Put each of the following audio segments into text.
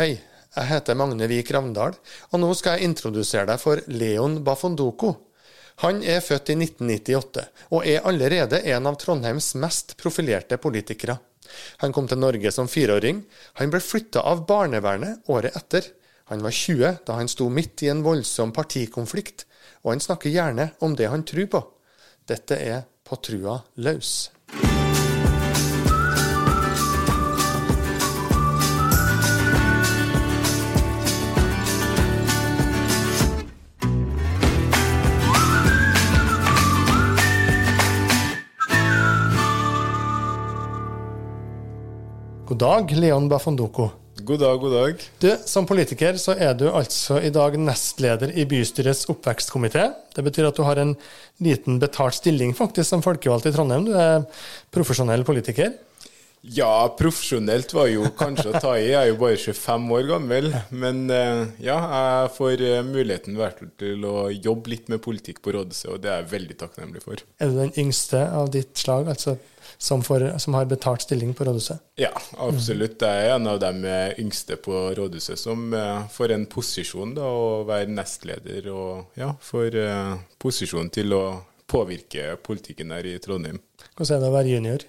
Hei, jeg heter Magne Vik Ravndal, og nå skal jeg introdusere deg for Leon Bafondoko. Han er født i 1998, og er allerede en av Trondheims mest profilerte politikere. Han kom til Norge som fireåring. Han ble flytta av barnevernet året etter. Han var 20 da han sto midt i en voldsom partikonflikt, og han snakker gjerne om det han tror på. Dette er På trua løs. God dag, Leon Bafondoko. God dag, god dag. Du, Som politiker så er du altså i dag nestleder i bystyrets oppvekstkomité. Det betyr at du har en liten betalt stilling faktisk som folkevalgt i Trondheim. Du er profesjonell politiker. Ja, profesjonelt var jo kanskje å ta i. Jeg er jo bare 25 år gammel. Men eh, ja, jeg får eh, muligheten til å jobbe litt med politikk på rådhuset, og det er jeg veldig takknemlig for. Er du den yngste av ditt slag altså som, får, som har betalt stilling på rådhuset? Ja, absolutt. Jeg er en av de eh, yngste på rådhuset som får en posisjon da, å være nestleder, og ja, får posisjon til å påvirke politikken her i Trondheim. Hvordan er det å være junior?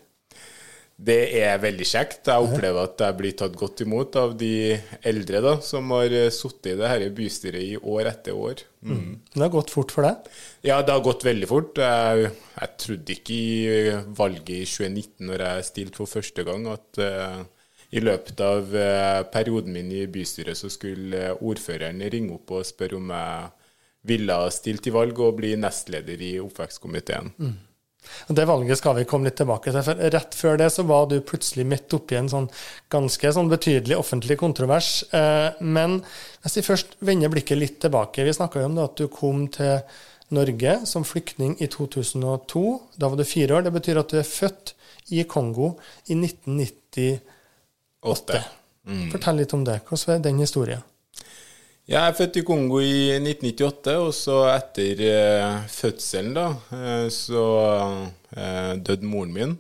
Det er veldig kjekt. Jeg opplever at jeg blir tatt godt imot av de eldre da, som har sittet i det her bystyret i år etter år. Mm. Mm. Det har gått fort for deg? Ja, det har gått veldig fort. Jeg, jeg trodde ikke i valget i 2019, når jeg stilte for første gang, at uh, i løpet av uh, perioden min i bystyret så skulle ordføreren ringe opp og spørre om jeg ville stilt til valg og bli nestleder i oppvekstkomiteen. Mm. Det valget skal vi komme litt tilbake til. for Rett før det så var du plutselig midt oppi en sånn ganske sånn betydelig offentlig kontrovers. Eh, men hvis vi først vender blikket litt tilbake Vi snakka jo om det at du kom til Norge som flyktning i 2002. Da var du fire år. Det betyr at du er født i Kongo i 1998. Mm. Fortell litt om det. Hvordan er den historien? Jeg er født i Kongo i 1998, og så etter uh, fødselen, da, uh, så uh, døde moren min.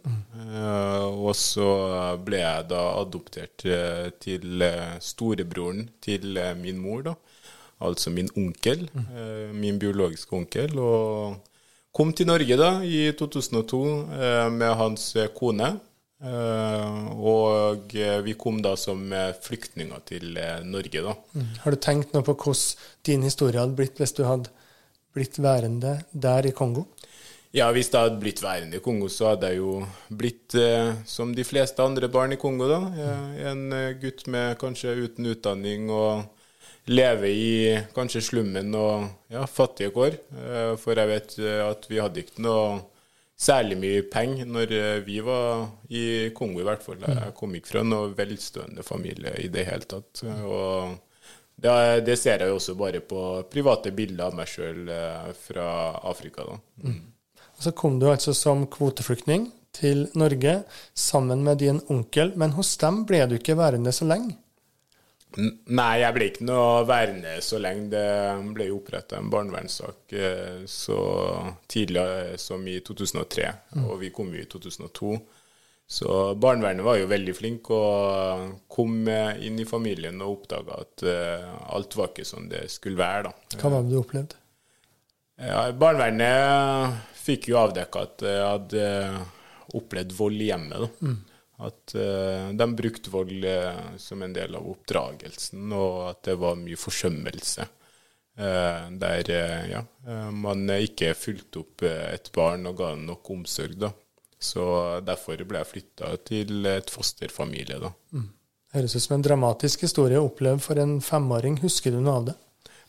og så ble jeg da adoptert til storebroren til min mor, da. Altså min onkel, min biologiske onkel. Og kom til Norge da i 2002 med hans kone. Uh, og vi kom da som flyktninger til Norge, da. Mm. Har du tenkt noe på hvordan din historie hadde blitt hvis du hadde blitt værende der i Kongo? Ja, hvis jeg hadde blitt værende i Kongo, så hadde jeg jo blitt uh, som de fleste andre barn i Kongo, da. En gutt med kanskje uten utdanning og leve i kanskje slummen og ja, fattige kår. For jeg vet at vi hadde ikke noe særlig mye penger når eh, vi var i Kongo, i hvert fall. Jeg kom ikke fra noen velstående familie i det hele tatt. Og det, det ser jeg jo også bare på private bilder av meg sjøl eh, fra Afrika. da. Mm. Og Så kom du altså som kvoteflyktning til Norge sammen med din onkel, men hos dem ble du ikke værende så lenge? Nei, jeg ble ikke noe verne så lenge. Det ble jo oppretta en barnevernssak eh, så tidlig eh, som i 2003, mm. og vi kom jo i 2002. Så barnevernet var jo veldig flink og kom inn i familien og oppdaga at uh, alt var ikke som det skulle være. da. Hva var det du opplevde? Ja, barnevernet fikk jo avdekka at jeg hadde opplevd vold i hjemmet. da. Mm. At uh, de brukte vold som en del av oppdragelsen, og at det var mye forsømmelse. Uh, der ja, man ikke fulgte opp et barn og ga nok omsorg. da. Så derfor ble jeg flytta til et fosterfamilie. da. Mm. Høres ut som en dramatisk historie å oppleve for en femåring. Husker du noe av det?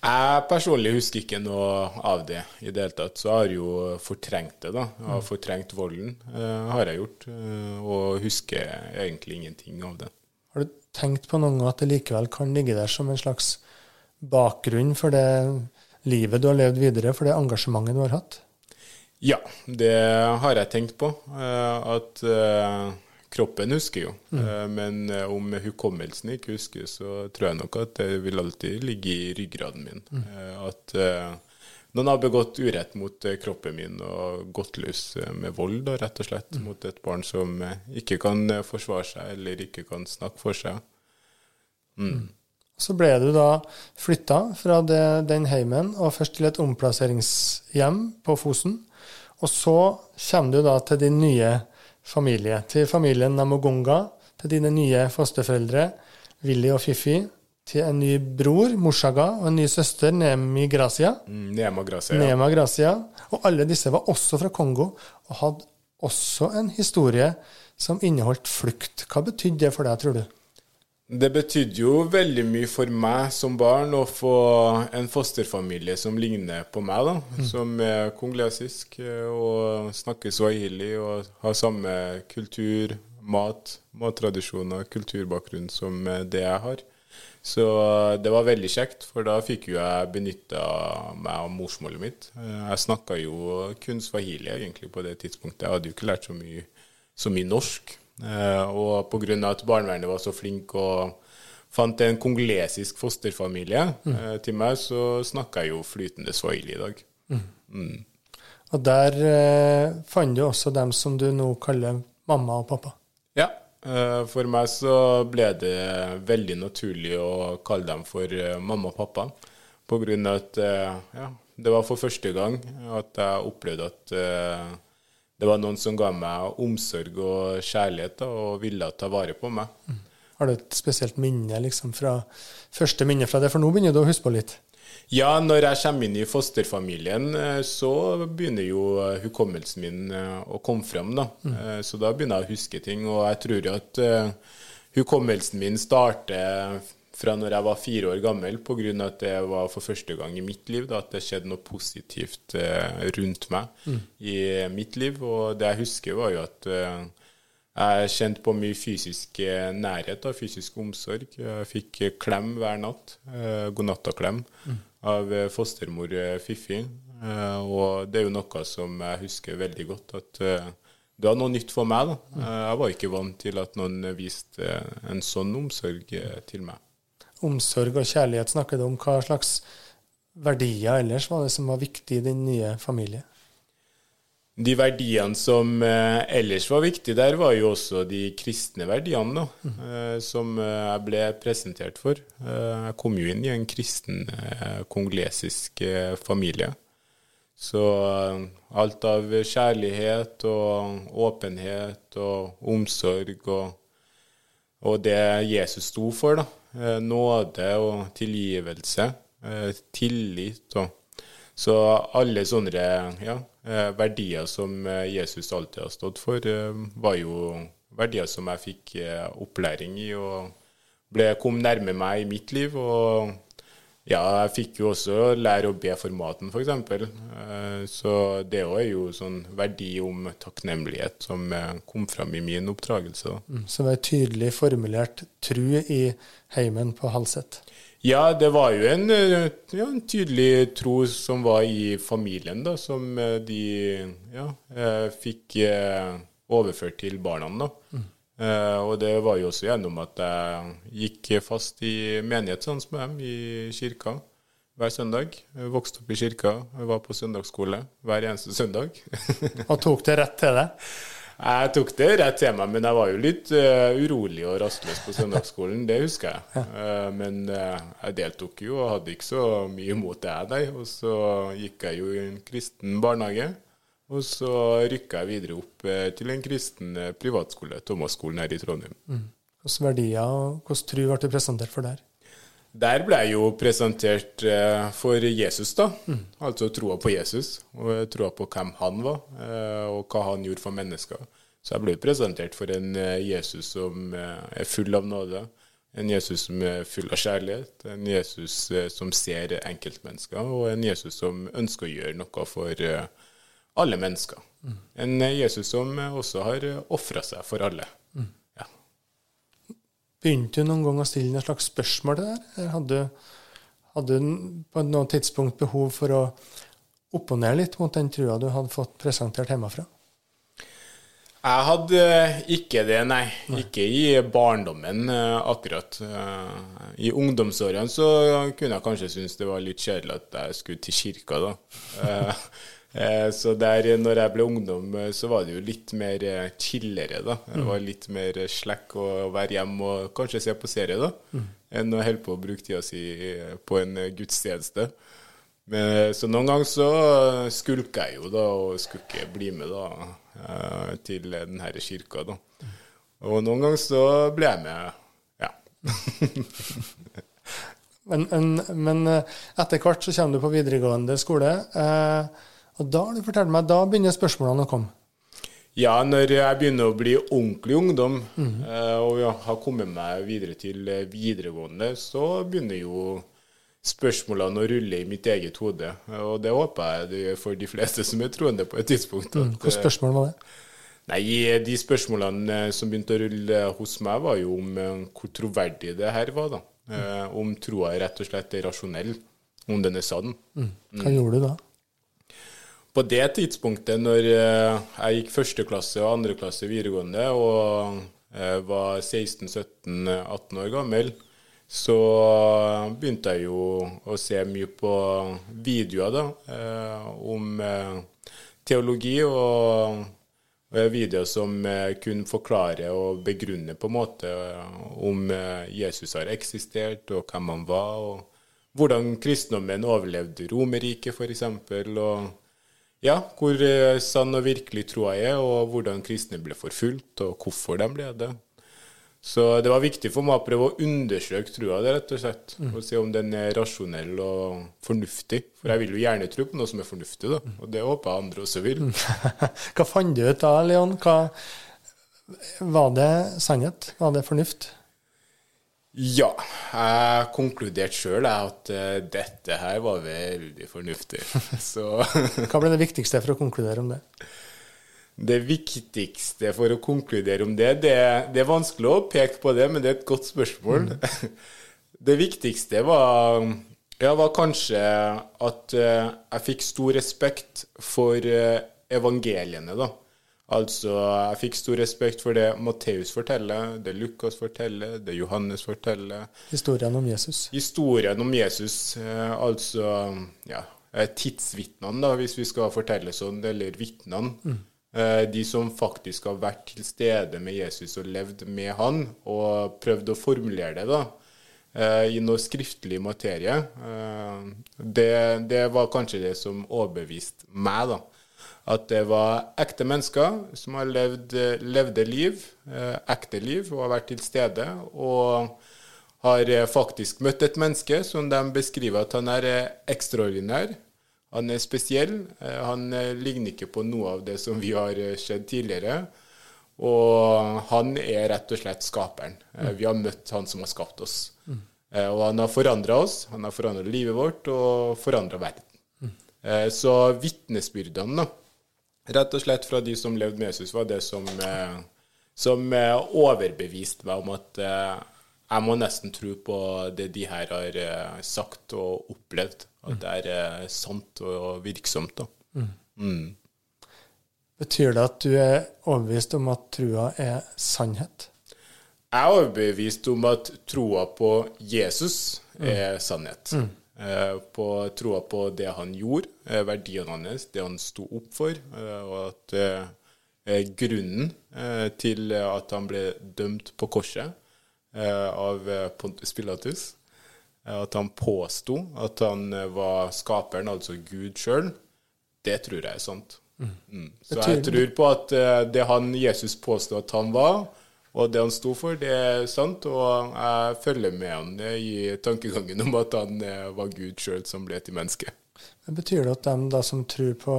Jeg personlig husker ikke noe av det i det hele tatt. Så jeg har jo fortrengt det, da. Jeg har mm. fortrengt volden, uh, har jeg gjort. Uh, og husker egentlig ingenting av det. Har du tenkt på noen gang at det likevel kan ligge der som en slags bakgrunn for det livet du har levd videre, for det engasjementet du har hatt? Ja, det har jeg tenkt på. Uh, at kroppen husker jo, mm. Men eh, om hukommelsen ikke husker, så tror jeg nok at det vil alltid ligge i ryggraden min. Mm. Eh, at noen har begått urett mot kroppen min og gått løs med vold, da, rett og slett, mm. mot et barn som ikke kan forsvare seg eller ikke kan snakke for seg. Mm. mm. Så ble du da flytta fra det, den heimen, og først til et omplasseringshjem på Fosen. Og så kommer du da til din nye familie, til familien Namogonga, til dine nye fosterforeldre, Willy og Fifi, til en ny bror, Morsaga, og en ny søster, Nemi Gracia. Mm, Nema Gracia. Nema Gracia. Og alle disse var også fra Kongo, og hadde også en historie som inneholdt flukt. Hva betydde det for deg, tror du? Det betydde jo veldig mye for meg som barn å få en fosterfamilie som ligner på meg, da. Mm. Som er kongolesisk eh, og snakker swahili og har samme kultur, mat, mattradisjoner, kulturbakgrunn som eh, det jeg har. Så det var veldig kjekt, for da fikk jo jeg benytta meg av morsmålet mitt. Jeg snakka jo kun swahili egentlig på det tidspunktet. Jeg hadde jo ikke lært så mye, så mye norsk. Eh, og pga. at barnevernet var så flink og fant en kongolesisk fosterfamilie mm. Eh, til meg, så snakka jeg jo flytende swahili i dag. Mm. Mm. Og der eh, fant du også dem som du nå kaller mamma og pappa? Ja, Eh, for meg så ble det veldig naturlig å kalle dem for mamma og pappa. På grunn av at ja, det var for første gang at jeg opplevde at det var noen som ga meg omsorg og kjærlighet da, og ville ta vare på meg. Mm. Har du et spesielt minne liksom, fra første minne fra det? For nå begynner du å huske på litt. Ja, når jeg kommer inn i fosterfamilien, eh, så begynner jo eh, hukommelsen min eh, å komme fram. Da. Mm. Så da begynner jeg å huske ting. Og jeg tror at uh, hukommelsen min starter fra når jeg var fire år gammel, pga. at det var for første gang i mitt liv da, at det skjedde noe positivt eh, rundt meg mm. i mitt liv. Og det jeg husker, var jo at eh, jeg kjente på mye fysisk nærhet og fysisk omsorg. Jeg fikk klem hver natt. Godnatta-klem. Mm av eh, fostermor eh, Fiffi. Eh, og det er jo noe som jeg husker veldig godt. at det var noe nytt for meg. da. Jeg var ikke vant til at noen viste en sånn omsorg til meg. Omsorg og kjærlighet snakker du om. Hva slags verdier ellers var det som var viktig i din nye familie? de verdiene som eh, ellers var viktige der, var jo også de kristne verdiene, da, mm. eh, som eh, jeg ble presentert for. Eh, jeg kom jo inn i en kristen kongolesisk familie. Så alt av kjærlighet og åpenhet og omsorg og, og det Jesus sto for, da. nåde og tilgivelse, tillit og Så alle sånne ja, Eh, verdier som eh, Jesus alltid har stått for, eh, var jo verdier som jeg fikk opplæring i og ble, kom nærme meg i mitt liv. Og ja, jeg fikk jo også lære å be for maten, f.eks. Så det òg er jo sånn verdi om takknemlighet som kom fram i min oppdragelse. Mm, så det var tydelig formulert tru i heimen på Halset? Ja, det var jo en, eh, ja, en, tydelig tro som var i familien, da, som eh, de ja, eh, fikk overført til barna. da. Mm. Og det var jo også gjennom at jeg gikk fast i menighet sånn som dem, i kirka hver søndag. Jeg vokste opp i kirka, jeg var på søndagsskole hver eneste søndag. og tok det rett til deg? Jeg tok det rett til meg, men jeg var jo litt uh, urolig og rastløs på søndagsskolen. Det husker jeg. Uh, men uh, jeg deltok jo og hadde ikke så mye imot det, jeg, nei. Og så gikk jeg jo i en kristen barnehage. Og så rykka jeg videre opp til en kristen privatskole, Thomas-skolen her i Trondheim. Mm. Hvilke verdier og hvilken tro ble du presentert for der? Der ble jeg jo presentert eh, for Jesus, da. Mm. Altså troa på Jesus, og troa på hvem han var, eh, og hva han gjorde for mennesker. Så jeg ble presentert for en eh, Jesus som er full av nåde. En Jesus som er full av kjærlighet, en Jesus som ser enkeltmennesker, og en Jesus som ønsker å gjøre noe for alle mennesker. Mm. En Jesus som også har ofra seg for alle. Begynte du noen gang å stille noen slags spørsmål til det der? Hadde, hadde du på noe tidspunkt behov for å opponere litt mot den trua du hadde fått presentert hjemmefra? Jeg hadde ikke det, nei. nei. Ikke i barndommen, eh, akkurat. Eh, I ungdomsårene så kunne jeg kanskje synes det var litt kjedelig at jeg skulle til kirka, da. Eh, så der når jeg ble ungdom, eh, så var det jo litt mer eh, chillere, da. Det var litt mer slekk å være hjemme og kanskje se på serie, da. Mm. enn å holde på å bruke tida si på en gudstjeneste. Men, så noen ganger så skulker jeg jo da, og skulle ikke bli med da til til denne kirka. da. Og noen ganger så ble jeg med, ja. men, men, men, etter hvert så kommer du på videregående skole, eh, og da du fortalt meg, da begynner spørsmålene å komme. Ja, når jeg begynner å bli ordentlig ungdom mm. og har kommet meg videre til eh, videregående, så begynner jo spørsmålene å rulle i mitt eget hode. Og det håper jeg det gjør for de fleste som er troende på et tidspunkt. Mm. Hvilke spørsmål var det? Nei, De spørsmålene som begynte å rulle hos meg, var jo om hvor troverdig det her var. da. Mm. Om troa rett og slett er rasjonell, om den er sann. Mm. Hva mm. gjorde du da? På det tidspunktet, når eh, jeg gikk første klasse og andre klasse videregående og eh, var 16-17-18 år gammel, så begynte jeg jo å se mye på videoer da, eh, om teologi og videoer som kunne forklare og begrunne på en måte om Jesus har eksistert, og hvem han var, og hvordan kristendommen overlevde Romerriket, f.eks. og ja, hvor eh, sann og virkelig troa er, og hvordan kristne ble forfulgt, og hvorfor de ble det. Så det var viktig for meg å prøve å undersøke trua der, rett og slett. Mm. Og se om den er rasjonell og fornuftig. For jeg vil jo gjerne tro på noe som er fornuftig, da. Og det håper jeg andre også vil. Hva fant du ut da, Leon? Hva, var det sannhet? Var det fornuft? Ja, jeg konkluderte sjøl at uh, dette her var veldig fornuftig. Så Hva ble det viktigste for å konkludere om det? Det viktigste for å konkludere om det, det, det er vanskelig å peke på det, men det er et godt spørsmål. Mm. Det viktigste var, ja, var kanskje at uh, jeg fikk stor respekt for uh, evangeliene, da. Altså, jeg fikk stor respekt for det Matteus forteller, det Lukas forteller, det Johannes forteller. Historien om Jesus. Historien om Jesus, eh, altså ja, eh, tidsvitnene, da, hvis vi skal fortelle sånn, eller vitnene. Mm. Eh, de som faktisk har vært til stede med Jesus og levd med han, og prøvd å formulere det da, i noe skriftlig materie. Eh, det, det var kanskje det som overbeviste meg, da at det var ekte mennesker som har levd levde liv, eh, ekte liv, og har vært til stede. Og har eh, faktisk møtt et menneske som de beskriver at han er eh, ekstraordinær. Han er spesiell. Han ligner ikke på noe av det som vi har sett tidligere. Og han er rett og slett skaperen. Vi har møtt han som har skapt oss. Mm. Og han har forandra oss, han har forandra livet vårt og forandra verden. Mm. Så vitnesbyrdene, rett og slett fra de som levde med Jesus, var det som, eh, som eh, overbeviste meg om at eh, jeg må nesten tro på det de her har sagt og opplevd. At det er sant og virksomt. da. Mm. Mm. Betyr det at du er overbevist om at trua er sannhet? Jeg er overbevist om at troa på Jesus mm. er sannhet. Mm. Eh, på troa på det han gjorde, eh, verdiene hans, det han sto opp for, eh, og at grunnen til at han ble dømt på korset av Pontus Pilatus, at han påsto at han var skaperen, altså Gud sjøl, det tror jeg er sant. Mm. mm. Så jeg tror på at det han Jesus påsto at han var, og det han sto for, det er sant, og jeg følger med han i tankegangen om at han eh, var Gud sjøl som ble til menneske. Men Betyr det at de da som tror på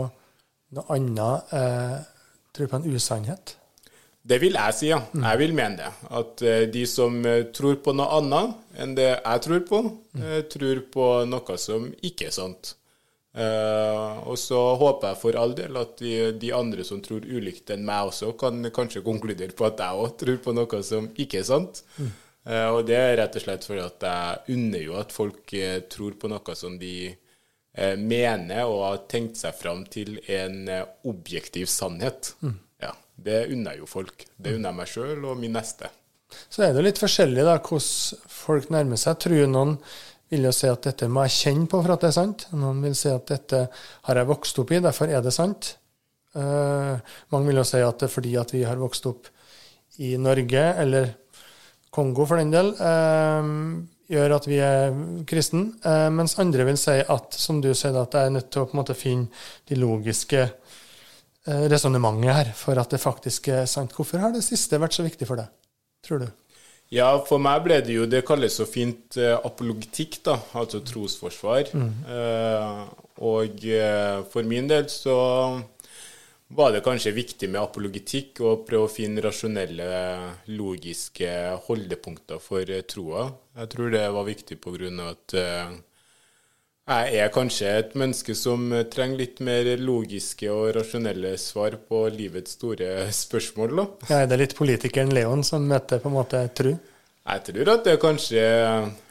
noe annet, eh, tror på en usannhet? Det vil jeg si, ja. Mm. Jeg vil mene det. At eh, de som eh, tror på noe annet enn det jeg tror på, mm. tror på noe som ikke er sant. Uh, og så håper jeg for all del at de, de, andre som tror ulikt enn meg også, kan kanskje konkludere på at jeg òg tror på noe som ikke er sant. Mm. Uh, og det er rett og slett fordi at jeg unner jo at folk uh, tror på noe som de mener og har tenkt seg fram til en objektiv sannhet. Mm. Ja, Det unner jeg jo folk. Det unner jeg meg sjøl og min neste. Så er det litt forskjellig da, hvordan folk nærmer seg. Tror noen vil jo si at dette må jeg kjenne på for at det er sant. Noen vil si at dette har jeg vokst opp i, derfor er det sant. Uh, mange vil jo si at det er fordi at vi har vokst opp i Norge, eller Kongo for den del, uh, gjør at vi er kristne, Uh, mens andre vil si at som du sier, at jeg er nødt til å på en måte finne de logiske resonnementet her for at det faktisk er sant. Hvorfor har det siste vært så viktig for deg, tror du? Ja, for meg ble det jo Det kalles så fint eh, apologitikk, da, altså trosforsvar. Mm. Eh, og eh, for min del så var det kanskje viktig med apologitikk og prøve å finne rasjonelle, logiske holdepunkter for eh, troa. Jeg tror det var viktig pga. at uh, jeg er kanskje et menneske som trenger litt mer logiske og rasjonelle svar på livets store spørsmål. Da. Ja, er det litt politikeren Leon som møter på en måte tru? Jeg tror at det er kanskje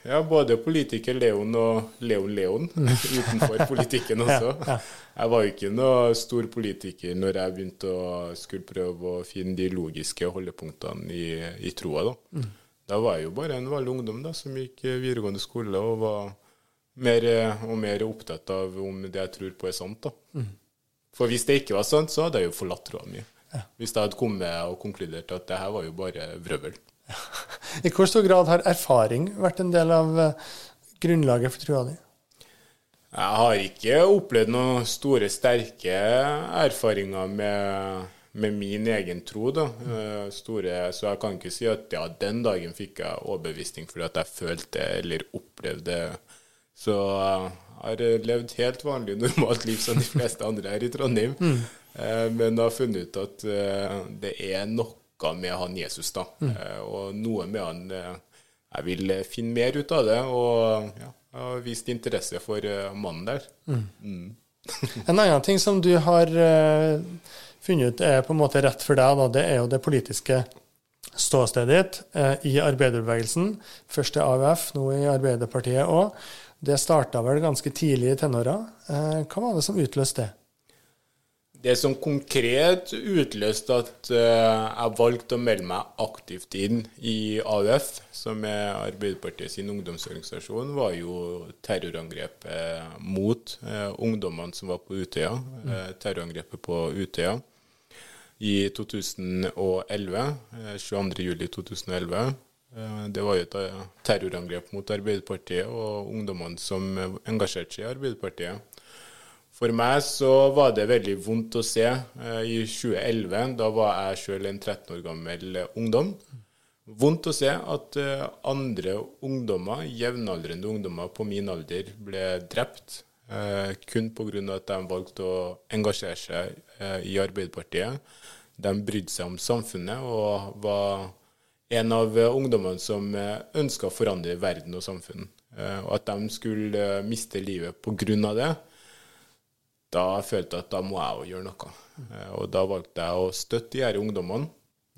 ja, både politiker Leon og Leon Leon utenfor politikken også. Ja, ja. Jeg var jo ikke noe stor politiker når jeg begynte å skulle prøve å finne de logiske holdepunktene i, i troa. Da. Mm. da var jeg jo bare en vanlig ungdom da, som gikk videregående skole og var mer og mer opptatt av om det jeg tror på, er sant. da. Mm. For hvis det ikke var sant, så hadde jeg jo forlatt troa mi. Ja. Hvis jeg hadde kommet og konkludert at det her var jo bare vrøvl. I hvor stor grad har erfaring vært en del av eh, grunnlaget for troa di? Jeg har ikke opplevd noen store, sterke erfaringer med, med min egen tro. da. Eh, store, så jeg kan ikke si at ja, den dagen fikk jeg overbevisning fordi at jeg følte eller opplevde det. Så jeg har levd helt vanlig, normalt liv som de fleste andre her i Trondheim. Mm. Eh, men jeg har funnet ut at eh, det er noe med han Jesus, da. Mm. Og noe med han Jeg vil finne mer ut av det. og ja, har vist interesse for mannen der. Mm. Mm. en annen ting som du har funnet ut er på en måte rett for deg, da, det er jo det politiske ståstedet ditt i arbeiderbevegelsen. Først i AUF, nå i Arbeiderpartiet òg. Det starta vel ganske tidlig i tenåra. hva var det som utløste det? Det som konkret utløste at uh, jeg valgte å melde meg aktivt inn i AUF, som er Arbeiderpartiet sin ungdomsorganisasjon, var jo terrorangrepet mot uh, ungdommene som var på Utøya. Terrorangrepet på Utøya i 2011. 22.07.2011. Det var jo et terrorangrep mot Arbeiderpartiet og ungdommene som engasjerte seg i Arbeiderpartiet. For meg så var det veldig vondt å se. Eh, I 2011, da var jeg sjøl en 13 år gammel eh, ungdom. Vondt å se at eh, andre ungdommer, jevnaldrende ungdommer på min alder, ble drept. Kun pga. at de valgte å engasjere seg i Arbeiderpartiet. De brydde seg om samfunnet og var en av ungdommene som ønska å forandre verden og samfunn. Og at de skulle miste livet pga. det, da følte jeg at da må jeg jo gjøre noe. Eh, og da valgte jeg å støtte de her ungdommene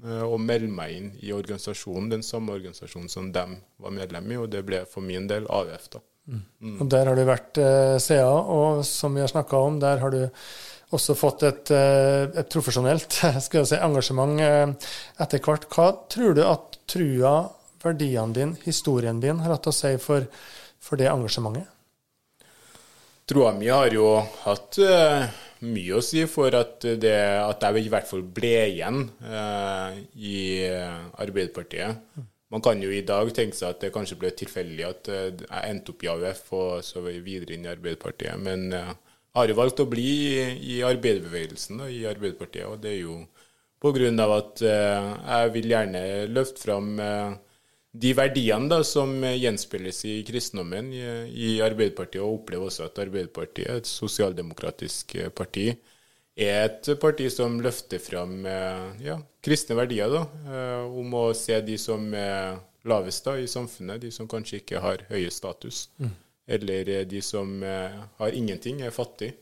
eh, og melde meg inn i organisasjonen, den samme organisasjonen som de var medlem i, og det ble for min del AUF. da. Mm. Og Der har du vært eh, CA, og som vi har snakka om, der har du også fått et, eh, et profesjonelt si, engasjement etter hvert. Hva tror du at trua, verdiene dine, historien din har hatt å si for, for det engasjementet? Troa mi har jo hatt uh, mye å si for at, det, at jeg i hvert fall ble igjen eh, i Arbeiderpartiet. Man kan jo i dag tenke seg at det kanskje ble tilfeldig at jeg endte opp i AUF og så videre inn i Arbeiderpartiet. Men jeg har jo valgt å bli i, i arbeiderbevegelsen og i Arbeiderpartiet, og det er jo av at jeg vil gjerne løfte fram de verdiene da, som gjenspeiles i kristendommen i, i, Arbeiderpartiet, og opplever også at Arbeiderpartiet, et sosialdemokratisk eh, parti, er et parti som løfter fram eh, ja, kristne verdier. Da, eh, om å se de som er lavest da, i samfunnet, de som kanskje ikke har høye status. Mm. Eller de som har ingenting, er fattige.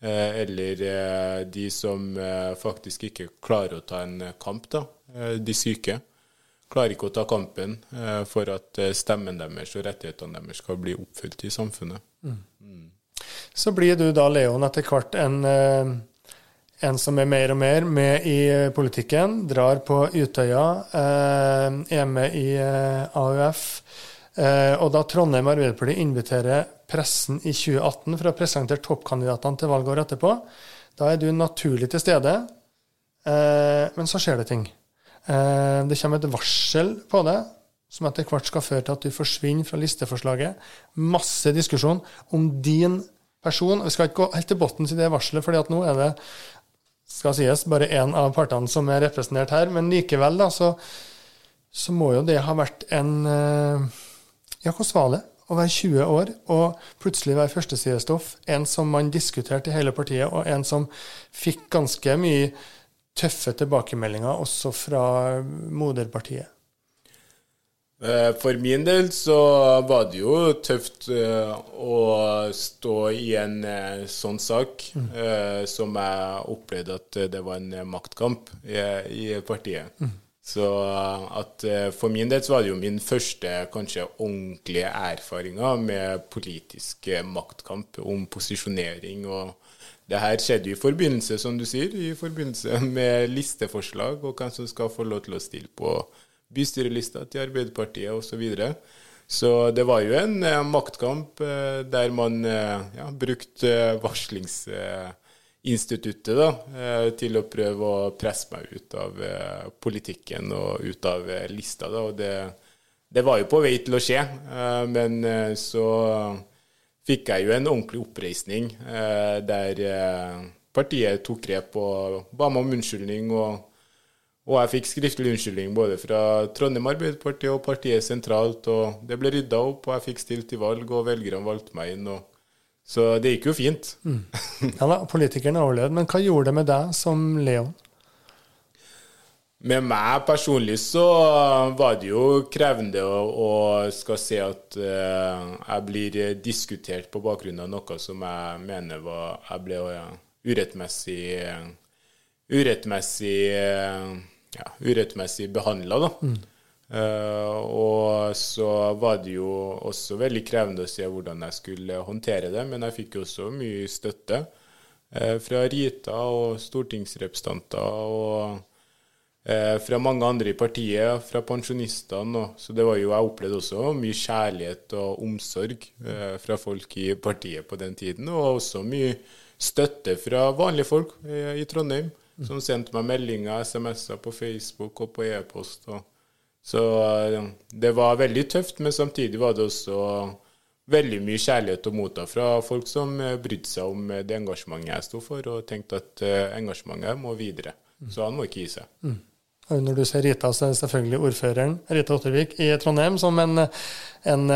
Eller de som faktisk ikke klarer å ta en kamp, da, de syke klarer ikke å ta kampen eh, for at eh, stemmen deres og rettighetene deres skal bli oppfylt i samfunnet. Mm. Mm. Så blir du da, Leon, etter hvert en, eh, en, som er mer og mer med i politikken, drar på Utøya, er med i AUF. Og da Trondheim Arbeiderparti inviterer pressen i 2018 for å presentere toppkandidatene til valgåret etterpå, da er du naturlig til stede. Men så skjer det ting. Eh, det kommer et varsel på det som etter hvert skal føre til at du forsvinner fra listeforslaget. Masse diskusjon om din person. Vi skal ikke gå helt til bunnen i det varselet, at nå er det skal sies, bare én av partene som er representert her. Men likevel, da, så, så må jo det ha vært en Ja, hvordan var det å være 20 år og plutselig være førstesidestoff? En som man diskuterte i hele partiet, og en som fikk ganske mye tøffe tilbakemeldinger også fra moderpartiet. Eh, for min del så var det jo tøft eh, å stå i en eh, sånn sak mm. som jeg opplevde at det var en maktkamp i, partiet. Mm. Så at for min del så var det jo min første kanskje ordentlige erfaringer med politisk maktkamp om posisjonering. og det her skjedde jo i forbindelse, som du sier, i forbindelse med listeforslag og hvem som skal få lov til å stille på bystyrelista til Arbeiderpartiet osv. Så, videre. så det var jo en eh, maktkamp eh, der man eh, ja, brukte varslingsinstituttet da, til å prøve å presse meg ut av politikken og ut av lista. Da, og det, det var jo på vei til å skje, men så fikk jeg jo en ordentlig oppreisning der partiet tok grep og ba meg om unnskyldning. og og jeg fikk skriftlig unnskyldning både fra Trondheim Arbeiderparti og partiet sentralt. og Det ble rydda opp, og jeg fikk stilt til valg, og velgerne valgte meg inn. og så det gikk jo fint. Mm. Ja da, politikeren overlevde. Men hva gjorde det med deg som Leon? Med meg personlig så var det jo krevende å, å skal se at uh, jeg blir diskutert på bakgrunn av noe som jeg mener var Jeg ble uh, urettmessig uh, Urettmessig ja, urettmessig behandla, da. Mm. Uh, og så var det jo også veldig krevende å se hvordan jeg skulle håndtere det, men jeg fikk jo også mye støtte uh, fra Rita og stortingsrepresentanter og uh, fra mange andre i partiet, fra pensjonistene. òg. så det var jo, jeg opplevde også mye kjærlighet og omsorg fra folk i partiet på den tiden, og også mye støtte fra vanlige folk i Trondheim som sendte meg meldinger, SMS-er på Facebook og på e-post. Så det var veldig tøft, men samtidig var det også veldig mye kjærlighet å motta fra folk som brydde seg om det engasjementet jeg sto for, og tenkte at eh, engasjementet må videre. Så han må ikke gi seg. Mm. Når du ser Rita, så er det selvfølgelig ordføreren Rita Ottervik i Trondheim som en, en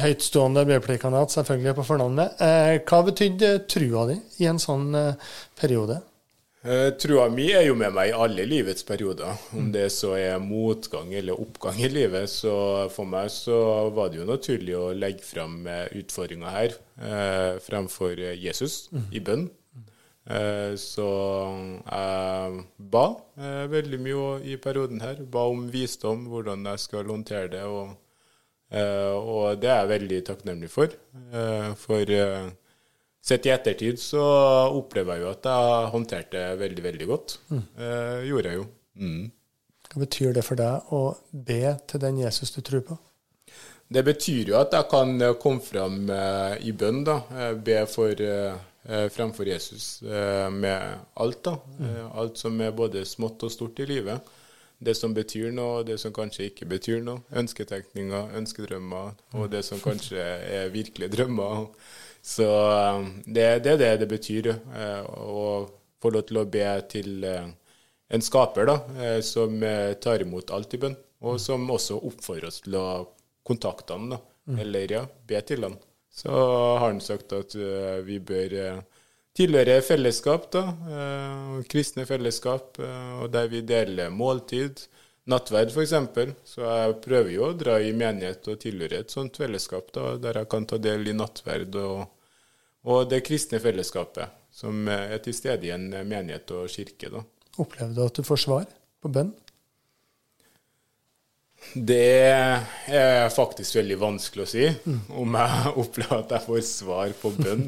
høytstående Arbeiderpartikandidat, selvfølgelig på fornavnet. Hva betydde trua di i en sånn periode? Uh, trua mi er jo med meg i alle livets perioder. Om det så er motgang eller oppgang i livet. Så for meg så var det jo naturlig å legge fram utfordringa her eh, fremfor Jesus mm. i bønn. Eh, så jeg ba veldig mye i perioden her. Ba om visdom, hvordan jeg skal håndtere det. Og, og det er jeg veldig takknemlig for. for Sett i ettertid så opplever jeg jo at jeg håndterte det veldig, veldig godt. Mm. Eh, gjorde jeg jo. Mm. Hva betyr det for deg å be til den Jesus du tror på? Det betyr jo at jeg kan eh, komme fram eh, i bønn, da. Eh, be for, eh, fremfor Jesus eh, med alt, da. Mm. alt som er både smått og stort i livet. Det som betyr noe, og det som kanskje ikke betyr noe. Ønsketenkninger, ønskedrømmer, og det som kanskje er virkelige drømmer. Så um, det, det, er det det betyr eh, å få lov til å be til eh, en skaper da, eh, som tar imot alt i bønn, og som også oppfordrer oss til å kontakte ham, da, mm. eller ja, be til ham. Så har han sagt at vi bør tilhøre fellesskap, da, kristne fellesskap, og der vi deler måltid, nattverd f.eks. Så jeg prøver jo å dra i menighet og tilhøre et sånt fellesskap, da, der jeg kan ta del i nattverd og og det kristne fellesskapet som er til stede i en menighet og kirke. Da. Opplever du at du får svar på bønn? Det er faktisk veldig vanskelig å si, mm. om jeg opplever at jeg får svar på bønn.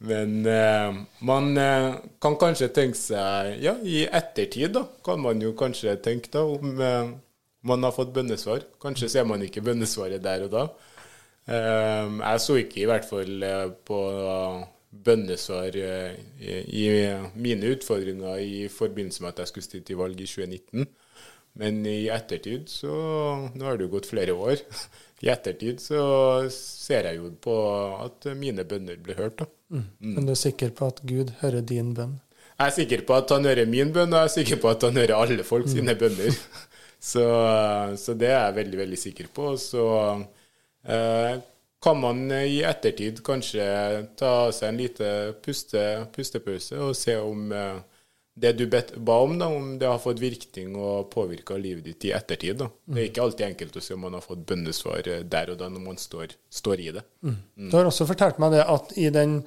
Men eh, man eh, kan kanskje tenke seg Ja, i ettertid da, kan man jo kanskje tenke da om eh, man har fått bønnesvar. Kanskje ser man ikke bønnesvaret der og da. Eh, jeg så ikke i hvert fall eh, på bønnesvar eh, i mine utfordringer i forbindelse med at jeg skulle stille til valg i 2019. Men i ettertid så Nå har det jo gått flere år. I ettertid så ser jeg jo på at mine bønner blir hørt. da. Mm. Men du er sikker på at Gud hører din bønn? Jeg er sikker på at han hører min bønn, og jeg er sikker på at han hører alle folk mm. sine bønner. Så, så, det er jeg veldig, veldig sikker på. Så eh, kan man i ettertid kanskje ta seg en lite puste, pustepause og se om eh, det du ba om, da, om det har fått virkning og påvirka livet ditt i ettertid. Da. Det er ikke alltid enkelt å se om man har fått bønnesvar eh, der og da når man står, står i det. Mm. Mm. Du har også fortalt meg det at i den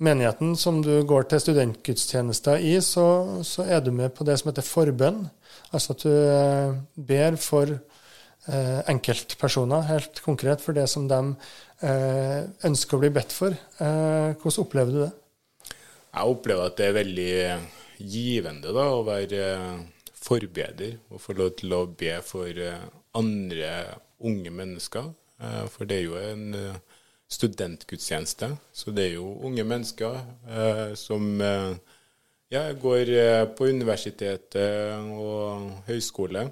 menigheten som du går til studentgudstjenester i, så, så er du med på det som heter forbønn. Altså at du eh, ber for eh, enkeltpersoner, helt konkret for det som de eh, ønsker å bli bedt for. Eh, hvordan opplever du det? Jeg opplever at det er veldig givende da, å være forbeder og få lov til å be for eh, andre unge mennesker. Eh, for det er jo en eh, studentgudstjeneste, så det er jo unge mennesker som ja, går på universitetet og høyskole.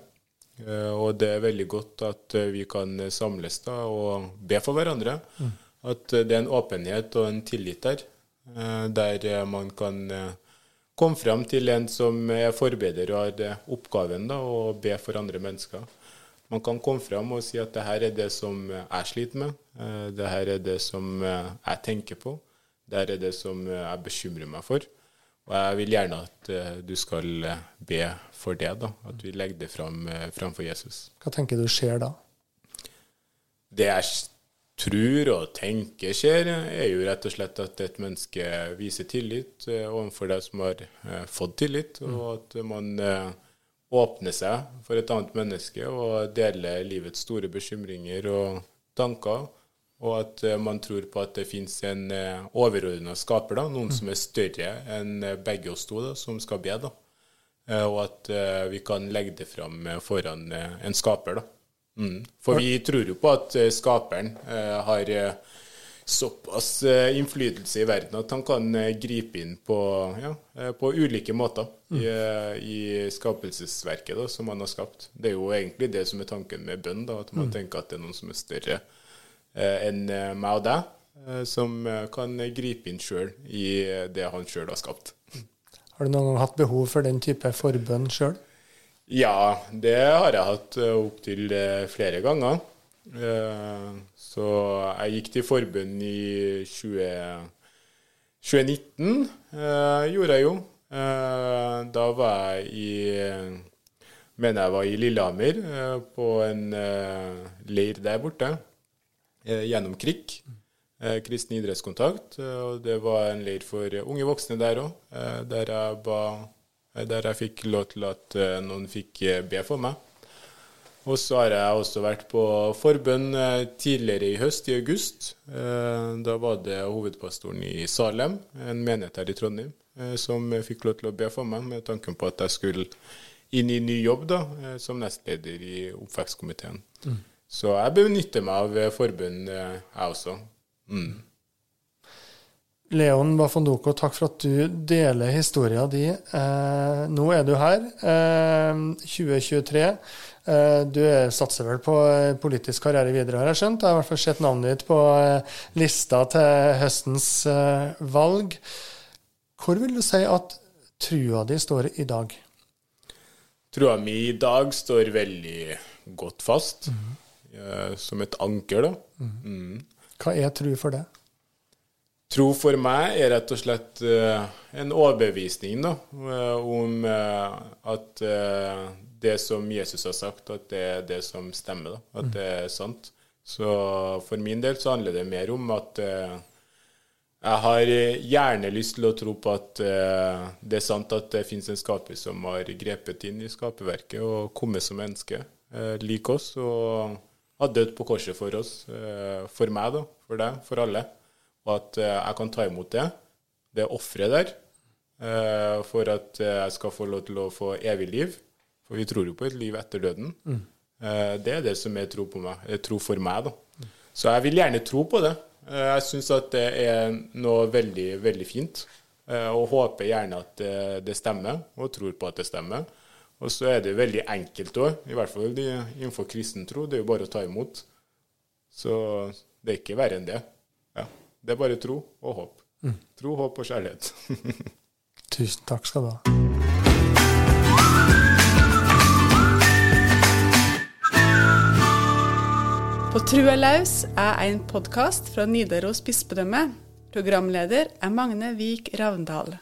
Og det er veldig godt at vi kan samles da og be for hverandre. Mm. At det er en åpenhet og en tillit der, der man kan komme frem til en som er forbeder og har oppgaven da, å be for andre mennesker. Man kan komme frem og si at det her er det som jeg sliter med, eh, det her er det som eh, jeg tenker på, det her er det som jeg bekymrer meg for. Og jeg vil gjerne at eh, du skal be for det, da, at vi legger det fram framfor Jesus. Hva tenker du skjer da? Det er tror og tenker skjer, er jo rett og slett at et menneske viser tillit eh, overfor deg som har eh, fått tillit, og mm. at man eh, åpner seg for et annet menneske og deler livets store bekymringer og tanker. Og at man tror på at det fins en overordna skaper, da, noen mm. som er større enn begge oss to, da, som skal be. da. Og at vi kan legge det fram foran en skaper. da. Mm. For vi tror jo på at eh, skaperen eh, har eh, såpass innflytelse i verden at han kan gripe inn på, ja, på ulike måter mm. i, i, skapelsesverket da, som han har skapt. Det er jo egentlig det som er tanken med bønn, da, at man mm. tenker at det er noen som er større enn meg og deg, som kan gripe inn sjøl i det han sjøl har skapt. Har du noen gang hatt behov for den type forbønn sjøl? Ja, det har jeg hatt eh, opptil eh, flere ganger. Eh, så jeg gikk til forbund i 20, 2019, gjorde jeg jo. Da var jeg i Mener jeg var i Lillehammer, på en leir der borte, gjennom KRIK. Kristen idrettskontakt. Og det var en leir for unge voksne der òg, der jeg ba der jeg fikk lov til at eh, noen fikk eh, be for meg. Og så har jeg også vært på forbønn eh, tidligere i høst, i august. Da var det hovedpastoren i Salem, en menighet her i Trondheim, som fikk lov til å be for meg, med tanken på at jeg skulle inn i ny jobb da, som nestleder i oppvekstkomiteen. Mm. Så jeg benytter meg av forbønn, jeg også. Mm. Leon Bafondoko, takk for at du deler historien di. Eh, nå er du her, eh, 2023. Eh, du satser vel på eh, politisk karriere videre, har jeg skjønt? Jeg har i hvert fall sett navnet ditt på eh, lista til høstens eh, valg. Hvor vil du si at trua di står i dag? Trua mi i dag står veldig godt fast, mm -hmm. som et anker, da. Mm. Mm. Hva er tru for det? Tro for meg er rett og slett uh, en overbevisning da, uh, om uh, at det som Jesus har sagt, at det er det som stemmer. Da, at det er sant. Så for min del så handler det mer om at jeg har gjerne lyst til å tro på at det er sant at det finnes en skaper som har grepet inn i skaperverket og kommet som menneske lik oss og har dødd på korset for oss. for meg, da. For deg. For alle og at eh, jeg kan ta imot det, det offeret der, eh, for at eh, jeg skal få lov til å få evig liv. For vi tror jo på et liv etter døden. Mm. Det er det som er tro på meg, tro for meg, da. Så jeg vil gjerne tro på det. Jeg syns at det er noe veldig, veldig fint. Og håper gjerne at det stemmer, og tror på at det stemmer. Og så er det veldig enkelt òg, i hvert fall innenfor kristen tro. Det er jo bare å ta imot. Så det er ikke verre enn det. Det er bare tro og håp. Mm. Tro, håp og kjærlighet. Tusen takk skal du ha. På Trua laus er en podkast fra Nidaros bispedømme. Programleder er Magne Vik Ravndal.